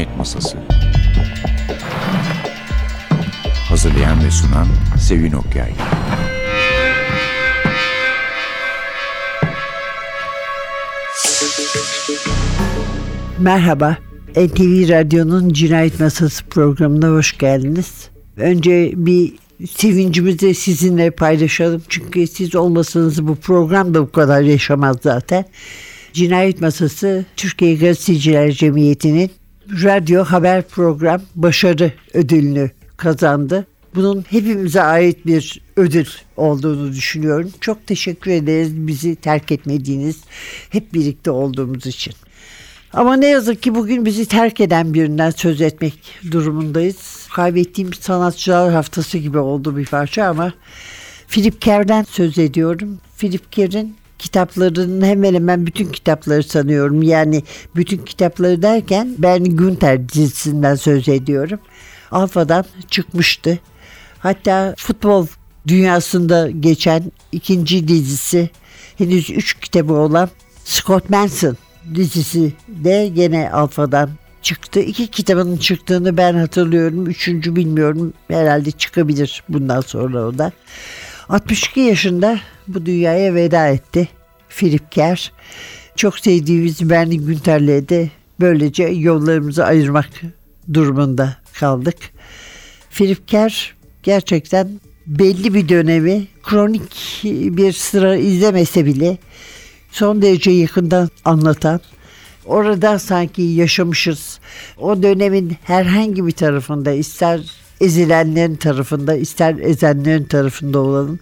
Cinayet Masası Hazırlayan ve sunan Sevin Okyay Merhaba, NTV Radyo'nun Cinayet Masası programına hoş geldiniz. Önce bir sevincimizi sizinle paylaşalım. Çünkü siz olmasanız bu program da bu kadar yaşamaz zaten. Cinayet Masası Türkiye Gazeteciler Cemiyeti'nin radyo haber program başarı ödülünü kazandı. Bunun hepimize ait bir ödül olduğunu düşünüyorum. Çok teşekkür ederiz bizi terk etmediğiniz, hep birlikte olduğumuz için. Ama ne yazık ki bugün bizi terk eden birinden söz etmek durumundayız. Kaybettiğim sanatçılar haftası gibi oldu bir parça ama Philip Kerr'den söz ediyorum. Philip Kerr'in kitaplarının hemen hemen bütün kitapları sanıyorum. Yani bütün kitapları derken ben Günter dizisinden söz ediyorum. Alfa'dan çıkmıştı. Hatta futbol dünyasında geçen ikinci dizisi henüz üç kitabı olan Scott Manson dizisi de gene Alfa'dan çıktı. İki kitabının çıktığını ben hatırlıyorum. Üçüncü bilmiyorum. Herhalde çıkabilir bundan sonra o da. 62 yaşında bu dünyaya veda etti. Philip Kerr. Çok sevdiğimiz Bernie Günter'le de böylece yollarımızı ayırmak durumunda kaldık. Philip Kerr gerçekten belli bir dönemi kronik bir sıra izlemese bile son derece yakından anlatan, orada sanki yaşamışız. O dönemin herhangi bir tarafında ister ezilenlerin tarafında ister ezenlerin tarafında olalım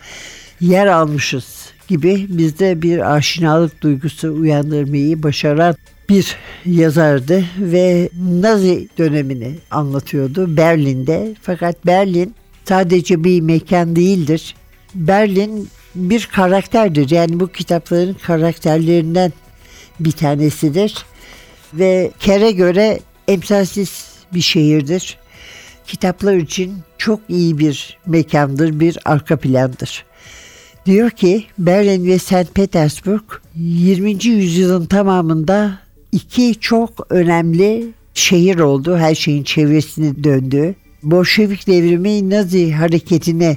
yer almışız gibi bizde bir aşinalık duygusu uyandırmayı başaran bir yazardı ve Nazi dönemini anlatıyordu Berlin'de. Fakat Berlin sadece bir mekan değildir. Berlin bir karakterdir. Yani bu kitapların karakterlerinden bir tanesidir. Ve Kere göre emsalsiz bir şehirdir. Kitaplar için çok iyi bir mekandır, bir arka plandır. Diyor ki Berlin ve St. Petersburg 20. yüzyılın tamamında iki çok önemli şehir oldu. Her şeyin çevresini döndü. Bolşevik devrimi Nazi hareketine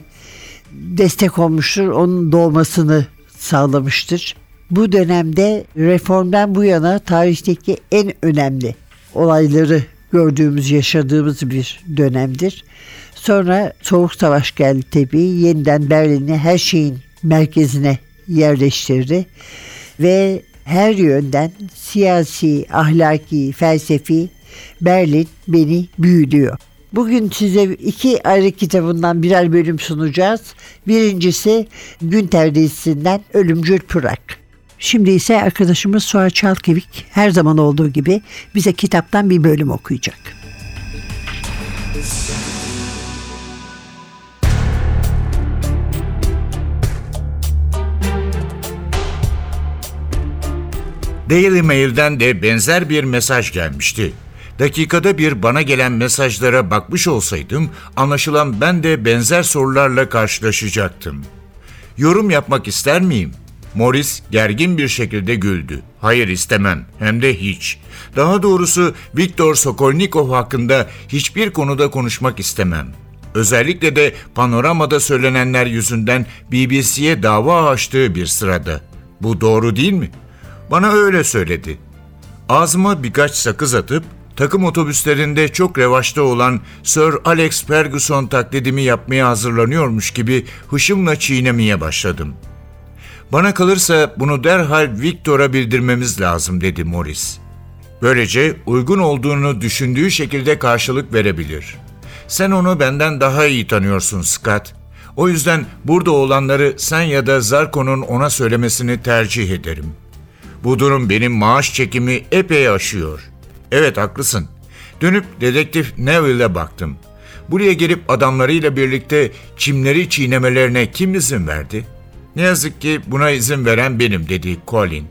destek olmuştur. Onun doğmasını sağlamıştır. Bu dönemde reformdan bu yana tarihteki en önemli olayları gördüğümüz, yaşadığımız bir dönemdir. Sonra Soğuk Savaş geldi tabii. Yeniden Berlin'i her şeyin merkezine yerleştirdi. Ve her yönden siyasi, ahlaki, felsefi Berlin beni büyülüyor. Bugün size iki ayrı kitabından birer bölüm sunacağız. Birincisi Günter dizisinden Ölümcül Pırak. Şimdi ise arkadaşımız Suat Çalkevik her zaman olduğu gibi bize kitaptan bir bölüm okuyacak. Daily Mail'den de benzer bir mesaj gelmişti. Dakikada bir bana gelen mesajlara bakmış olsaydım, anlaşılan ben de benzer sorularla karşılaşacaktım. Yorum yapmak ister miyim? Morris gergin bir şekilde güldü. Hayır istemem, hem de hiç. Daha doğrusu Viktor Sokolnikov hakkında hiçbir konuda konuşmak istemem. Özellikle de panoramada söylenenler yüzünden BBC'ye dava açtığı bir sırada. Bu doğru değil mi? Bana öyle söyledi. Ağzıma birkaç sakız atıp takım otobüslerinde çok revaçta olan Sir Alex Ferguson taklidimi yapmaya hazırlanıyormuş gibi hışımla çiğnemeye başladım. Bana kalırsa bunu derhal Victor'a bildirmemiz lazım dedi Morris. Böylece uygun olduğunu düşündüğü şekilde karşılık verebilir. Sen onu benden daha iyi tanıyorsun Scott. O yüzden burada olanları sen ya da Zarko'nun ona söylemesini tercih ederim. Bu durum benim maaş çekimi epey aşıyor. Evet haklısın. Dönüp dedektif Neville'e baktım. Buraya gelip adamlarıyla birlikte çimleri çiğnemelerine kim izin verdi? Ne yazık ki buna izin veren benim dedi Colin.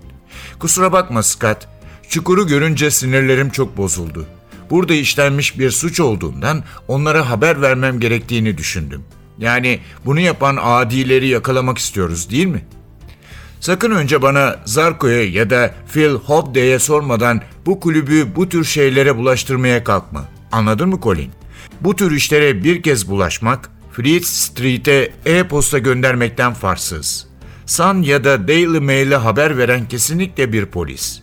Kusura bakma Scott. Çukuru görünce sinirlerim çok bozuldu. Burada işlenmiş bir suç olduğundan onlara haber vermem gerektiğini düşündüm. Yani bunu yapan adileri yakalamak istiyoruz değil mi? Sakın önce bana Zarko'ya ya da Phil Hobday'e sormadan bu kulübü bu tür şeylere bulaştırmaya kalkma. Anladın mı Colin? Bu tür işlere bir kez bulaşmak, Fleet Street'e e-posta göndermekten farksız. Sun ya da Daily Mail'e haber veren kesinlikle bir polis.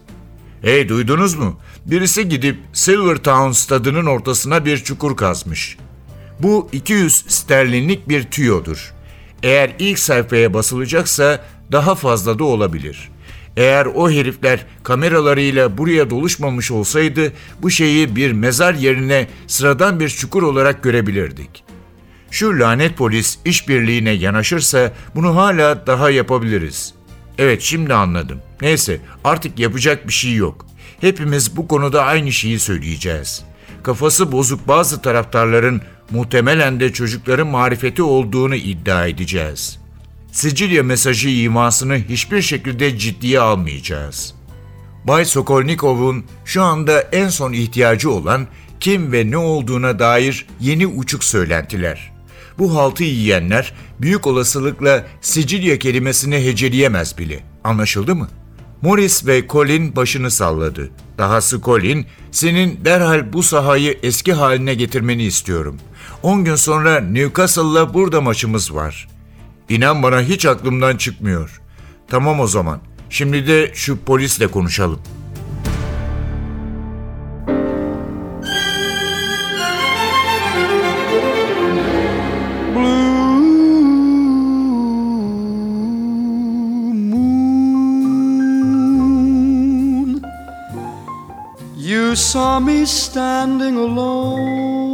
Hey duydunuz mu? Birisi gidip Silvertown stadının ortasına bir çukur kazmış. Bu 200 sterlinlik bir tüyodur. Eğer ilk sayfaya basılacaksa daha fazla da olabilir. Eğer o herifler kameralarıyla buraya doluşmamış olsaydı bu şeyi bir mezar yerine sıradan bir çukur olarak görebilirdik. Şu lanet polis işbirliğine yanaşırsa bunu hala daha yapabiliriz. Evet şimdi anladım. Neyse artık yapacak bir şey yok. Hepimiz bu konuda aynı şeyi söyleyeceğiz. Kafası bozuk bazı taraftarların muhtemelen de çocukların marifeti olduğunu iddia edeceğiz. Sicilya mesajı imasını hiçbir şekilde ciddiye almayacağız. Bay Sokolnikov'un şu anda en son ihtiyacı olan kim ve ne olduğuna dair yeni uçuk söylentiler. Bu haltı yiyenler büyük olasılıkla Sicilya kelimesini heceleyemez bile. Anlaşıldı mı? Morris ve Colin başını salladı. Dahası Colin, senin derhal bu sahayı eski haline getirmeni istiyorum. 10 gün sonra Newcastle'la burada maçımız var. İnan bana hiç aklımdan çıkmıyor. Tamam o zaman. Şimdi de şu polisle konuşalım. Saw me standing alone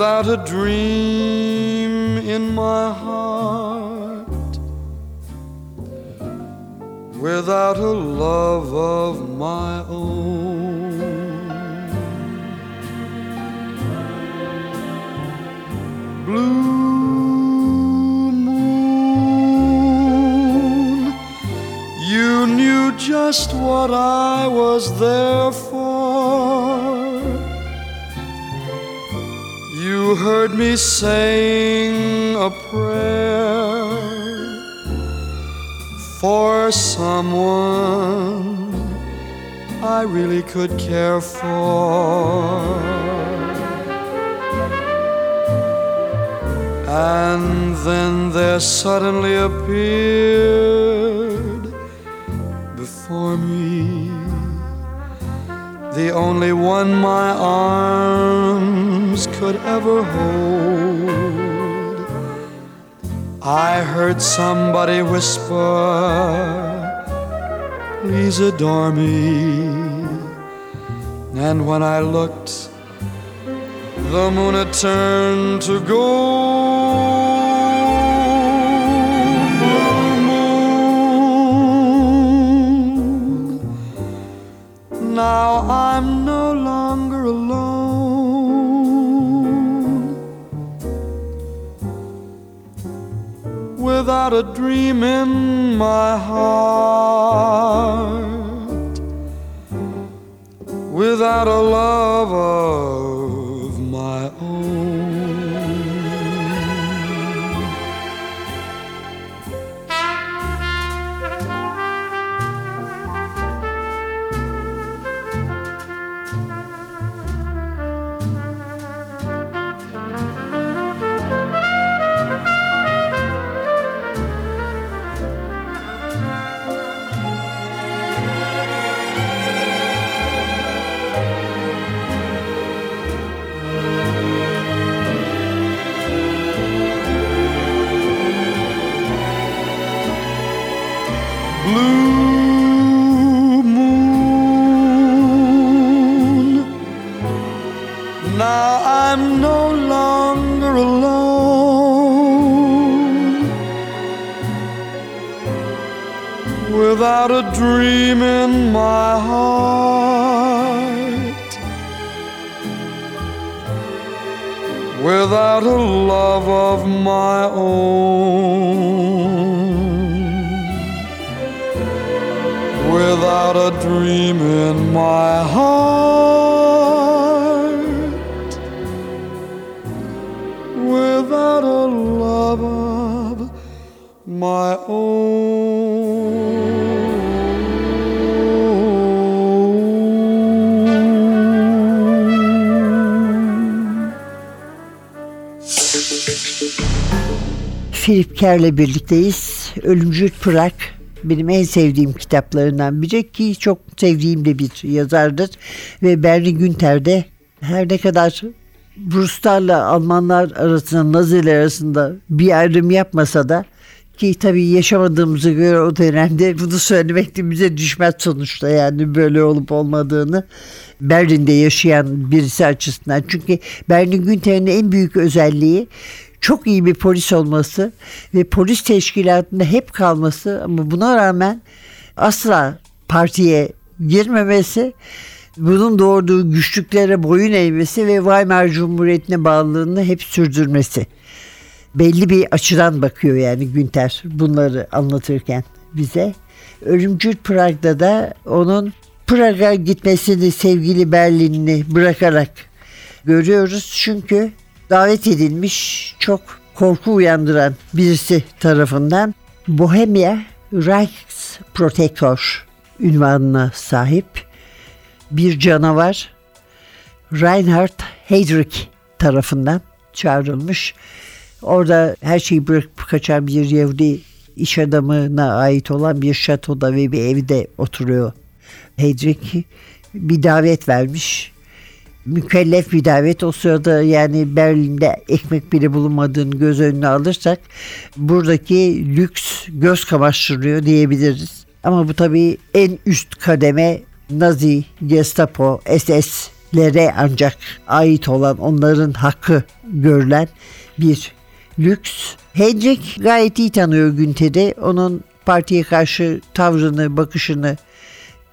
without a dream in my heart, without a love of my own. Blue moon, you knew just what I was there for. You heard me saying a prayer for someone I really could care for. And then there suddenly appeared before me the only one my arms could ever hold. I heard somebody whisper, Please adore me. And when I looked, the moon had turned to gold. Now I'm no longer alone. Without a dream in my heart without a love Without a dream in my heart. Without a love of my own. without a dream in my heart, without a love of my own. Philip Kerr'le birlikteyiz. Ölümcül Pırak benim en sevdiğim kitaplarından biri ki çok sevdiğim de bir yazardır. Ve Bernie Günter de her ne kadar Ruslarla Almanlar arasında, Naziler arasında bir ayrım yapmasa da ki tabii yaşamadığımızı göre o dönemde bunu söylemek de bize düşmez sonuçta yani böyle olup olmadığını Berlin'de yaşayan birisi açısından. Çünkü Berlin Günter'in en büyük özelliği çok iyi bir polis olması ve polis teşkilatında hep kalması ama buna rağmen asla partiye girmemesi bunun doğurduğu güçlüklere boyun eğmesi ve Weimar Cumhuriyeti'ne bağlılığını hep sürdürmesi. Belli bir açıdan bakıyor yani Günter bunları anlatırken bize. Ölümcül Prag'da da onun Prag'a gitmesini sevgili Berlin'i bırakarak görüyoruz. Çünkü davet edilmiş çok korku uyandıran birisi tarafından Bohemia Reichsprotektor ünvanına sahip bir canavar Reinhard Heydrich tarafından çağrılmış. Orada her şeyi bırakıp kaçan bir Yahudi iş adamına ait olan bir şatoda ve bir evde oturuyor. Heydrich bir davet vermiş. Mükellef bir davet. O sırada yani Berlin'de ekmek bile bulunmadığını göz önüne alırsak buradaki lüks göz kamaştırıyor diyebiliriz. Ama bu tabii en üst kademe Nazi, Gestapo, SS'lere ancak ait olan onların hakkı görülen bir lüks. Hendrik gayet iyi tanıyor Günter'i. Onun partiye karşı tavrını, bakışını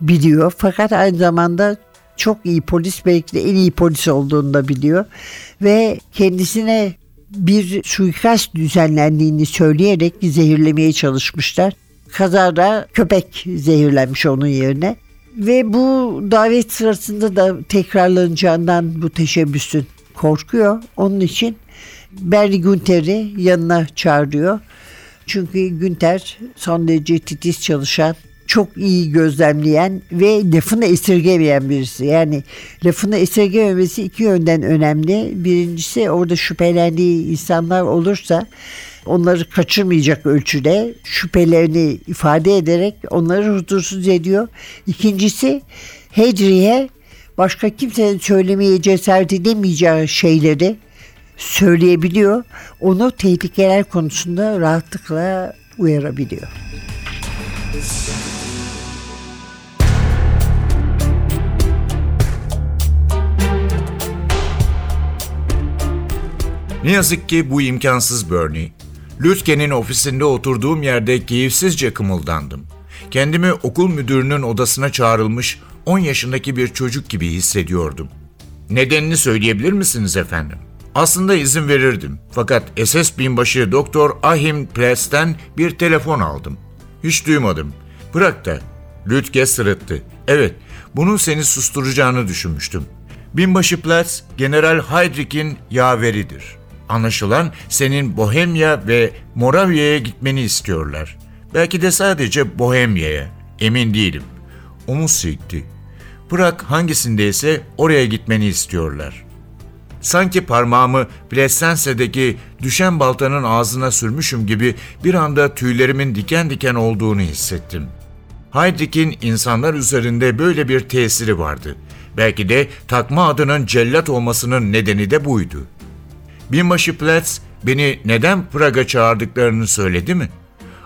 biliyor. Fakat aynı zamanda çok iyi polis belki de en iyi polis olduğunu da biliyor. Ve kendisine bir suikast düzenlendiğini söyleyerek zehirlemeye çalışmışlar. Kazara köpek zehirlenmiş onun yerine. Ve bu davet sırasında da tekrarlanacağından bu teşebbüsün korkuyor. Onun için Berli Günter'i yanına çağırıyor. Çünkü Günter son derece titiz çalışan, çok iyi gözlemleyen ve lafını esirgemeyen birisi. Yani lafını esirgememesi iki yönden önemli. Birincisi orada şüphelendiği insanlar olursa onları kaçırmayacak ölçüde şüphelerini ifade ederek onları huzursuz ediyor. İkincisi Hedri'ye başka kimsenin söylemeye cesaret edemeyeceği şeyleri söyleyebiliyor. Onu tehlikeler konusunda rahatlıkla uyarabiliyor. Ne yazık ki bu imkansız Bernie. Lütken'in ofisinde oturduğum yerde keyifsizce kımıldandım. Kendimi okul müdürünün odasına çağrılmış 10 yaşındaki bir çocuk gibi hissediyordum. Nedenini söyleyebilir misiniz efendim? Aslında izin verirdim. Fakat SS binbaşı Doktor Ahim Pless'ten bir telefon aldım. Hiç duymadım. Bırak da. Lütke sırıttı. Evet, bunun seni susturacağını düşünmüştüm. Binbaşı Platz, General Heydrich'in yaveridir. Anlaşılan senin Bohemya ve Moravya'ya gitmeni istiyorlar. Belki de sadece Bohemya'ya. Emin değilim. Omuz silkti. Bırak hangisindeyse oraya gitmeni istiyorlar. Sanki parmağımı Plessense'deki düşen baltanın ağzına sürmüşüm gibi bir anda tüylerimin diken diken olduğunu hissettim. Heydrich'in insanlar üzerinde böyle bir tesiri vardı. Belki de takma adının cellat olmasının nedeni de buydu. Binbaşı Platz beni neden Prag'a çağırdıklarını söyledi mi?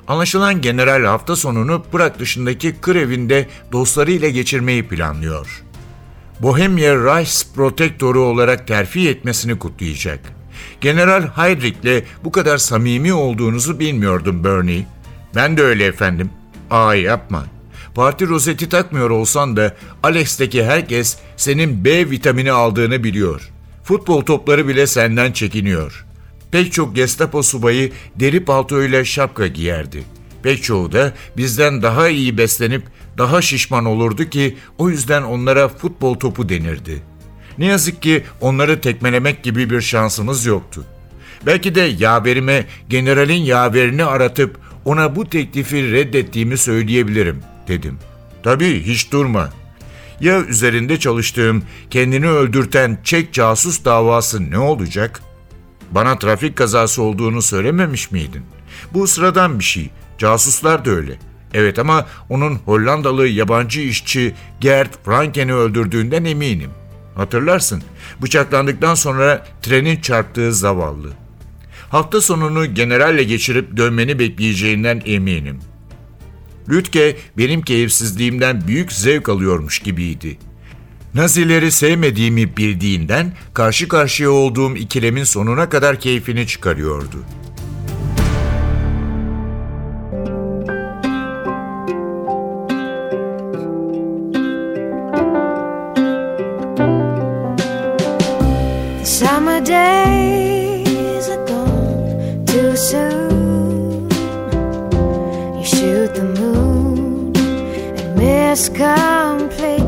Anlaşılan general hafta sonunu Prag dışındaki kır evinde dostlarıyla geçirmeyi planlıyor. Bohemia Reichsprotektoru olarak terfi etmesini kutlayacak. General Heydrich'le bu kadar samimi olduğunuzu bilmiyordum Bernie. Ben de öyle efendim. Aa yapma. Parti rozeti takmıyor olsan da Alex'teki herkes senin B vitamini aldığını biliyor. Futbol topları bile senden çekiniyor. Pek çok Gestapo subayı deri paltoyla şapka giyerdi. Pek çoğu da bizden daha iyi beslenip daha şişman olurdu ki o yüzden onlara futbol topu denirdi. Ne yazık ki onları tekmelemek gibi bir şansımız yoktu. Belki de yaverime generalin yaverini aratıp ona bu teklifi reddettiğimi söyleyebilirim dedim. Tabii hiç durma. Ya üzerinde çalıştığım kendini öldürten Çek casus davası ne olacak? Bana trafik kazası olduğunu söylememiş miydin? Bu sıradan bir şey. Casuslar da öyle. Evet ama onun Hollandalı yabancı işçi Gert Franken'i öldürdüğünden eminim. Hatırlarsın. Bıçaklandıktan sonra trenin çarptığı zavallı. Hafta sonunu generalle geçirip dönmeni bekleyeceğinden eminim. Lütke benim keyifsizliğimden büyük zevk alıyormuş gibiydi. Nazileri sevmediğimi bildiğinden karşı karşıya olduğum ikilemin sonuna kadar keyfini çıkarıyordu. Just complete. please.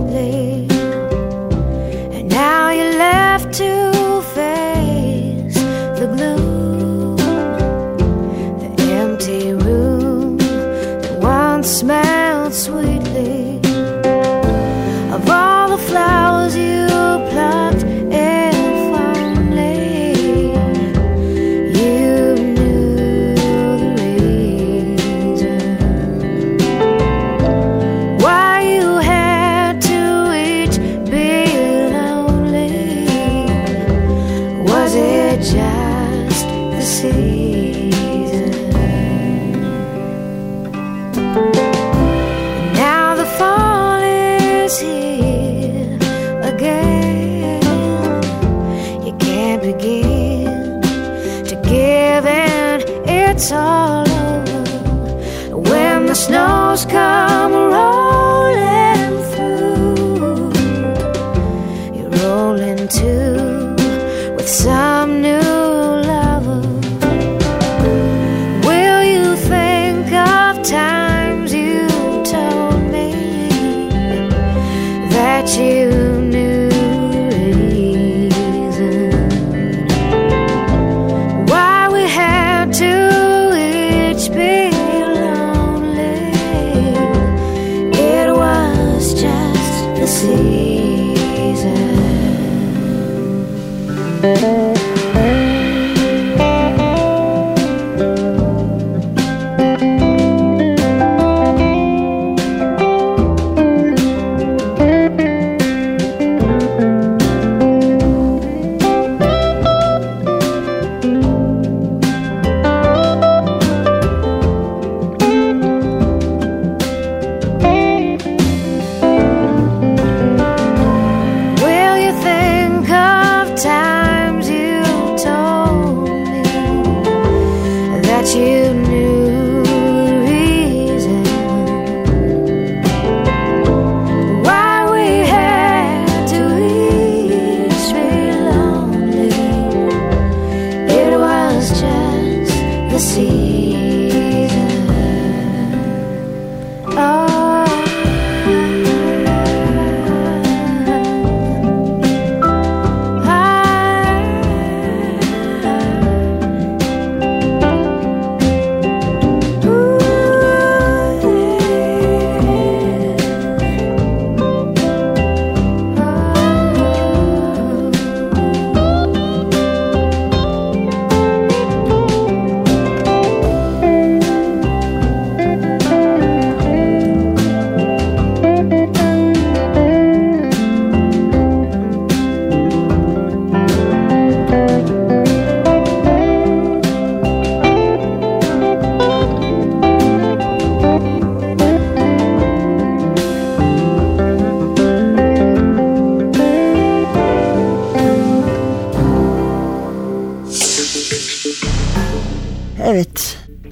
It's all over. When the snows come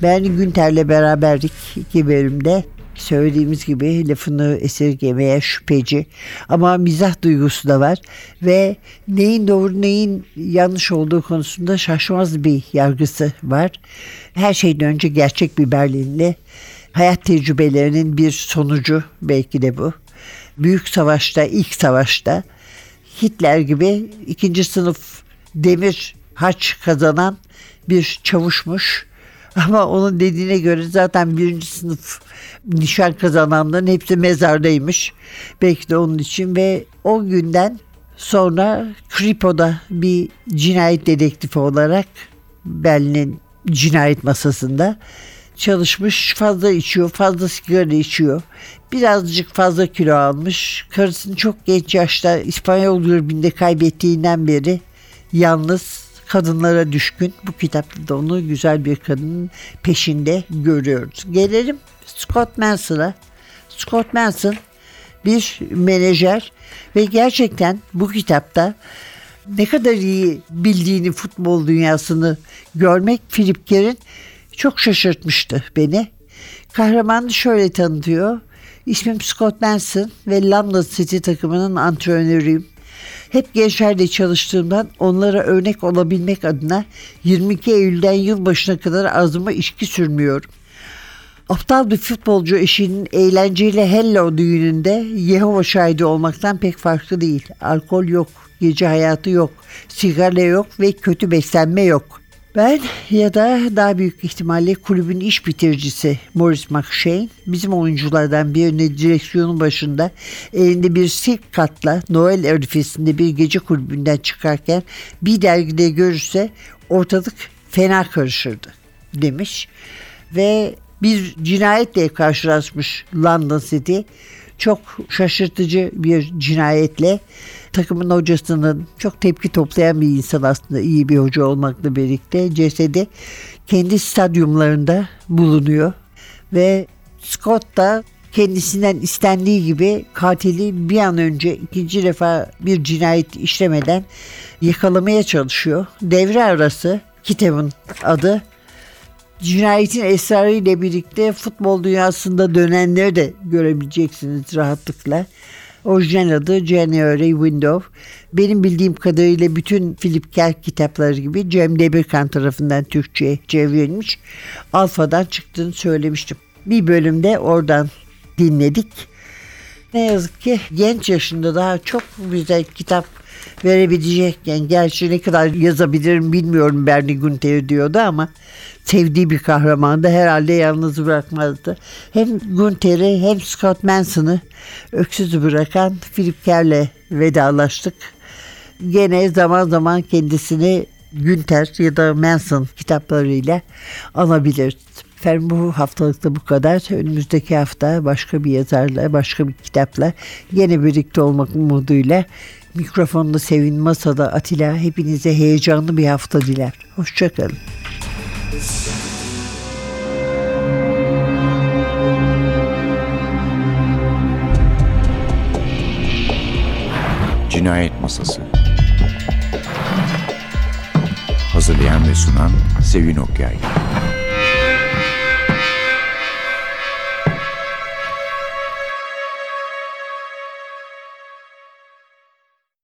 Ben Günter'le beraberdik iki bölümde. Söylediğimiz gibi lafını esirgemeye şüpheci ama mizah duygusu da var ve neyin doğru neyin yanlış olduğu konusunda şaşmaz bir yargısı var. Her şeyden önce gerçek bir Berlinli hayat tecrübelerinin bir sonucu belki de bu. Büyük savaşta, ilk savaşta Hitler gibi ikinci sınıf demir haç kazanan bir çavuşmuş. Ama onun dediğine göre zaten birinci sınıf nişan kazananların hepsi mezardaymış. Belki de onun için ve o günden Sonra Kripo'da bir cinayet dedektifi olarak Berlin'in cinayet masasında çalışmış. Fazla içiyor, fazla sigara içiyor. Birazcık fazla kilo almış. Karısını çok genç yaşta İspanyol Gürbi'nde kaybettiğinden beri yalnız kadınlara düşkün. Bu kitapta da onu güzel bir kadının peşinde görüyoruz. Gelelim Scott Manson'a. Scott Manson bir menajer ve gerçekten bu kitapta ne kadar iyi bildiğini futbol dünyasını görmek Philip Kerr'in çok şaşırtmıştı beni. Kahramanı şöyle tanıtıyor. İsmim Scott Manson ve London City takımının antrenörüyüm. Hep gençlerle çalıştığımdan onlara örnek olabilmek adına 22 Eylül'den yılbaşına kadar ağzıma içki sürmüyorum. Aptal bir futbolcu eşinin eğlenceyle Hello düğününde Yehova şahidi olmaktan pek farklı değil. Alkol yok, gece hayatı yok, sigara yok ve kötü beslenme yok. Ben ya da daha büyük ihtimalle kulübün iş bitiricisi Morris McShane bizim oyunculardan birinin direksiyonun başında elinde bir silk katla Noel arifesinde bir gece kulübünden çıkarken bir dergide görürse ortalık fena karışırdı demiş ve bir cinayetle karşılaşmış London City. Çok şaşırtıcı bir cinayetle takımın hocasının çok tepki toplayan bir insan aslında iyi bir hoca olmakla birlikte cesedi kendi stadyumlarında bulunuyor ve Scott da kendisinden istendiği gibi katili bir an önce ikinci defa bir cinayet işlemeden yakalamaya çalışıyor. Devre arası kitabın adı cinayetin esrarı ile birlikte futbol dünyasında dönenleri de görebileceksiniz rahatlıkla. Orijinal adı January Window. Benim bildiğim kadarıyla bütün Philip Kerr kitapları gibi Cem Demirkan tarafından Türkçe'ye çevrilmiş. Alfa'dan çıktığını söylemiştim. Bir bölümde oradan dinledik. Ne yazık ki genç yaşında daha çok güzel kitap verebilecekken gerçi ne kadar yazabilirim bilmiyorum Bernie Günther diyordu ama sevdiği bir kahramandı herhalde yalnız bırakmazdı. Hem Günther'i hem Scott Manson'ı öksüz bırakan Philip Kerr'le vedalaştık. Gene zaman zaman kendisini Günther ya da Manson kitaplarıyla anabiliriz. Efendim bu haftalıkta bu kadar. Önümüzdeki hafta başka bir yazarla, başka bir kitapla yine birlikte olmak umuduyla mikrofonda Sevin Masada Atilla hepinize heyecanlı bir hafta diler. Hoşçakalın. Cinayet Masası Hazırlayan ve sunan Sevin Okyay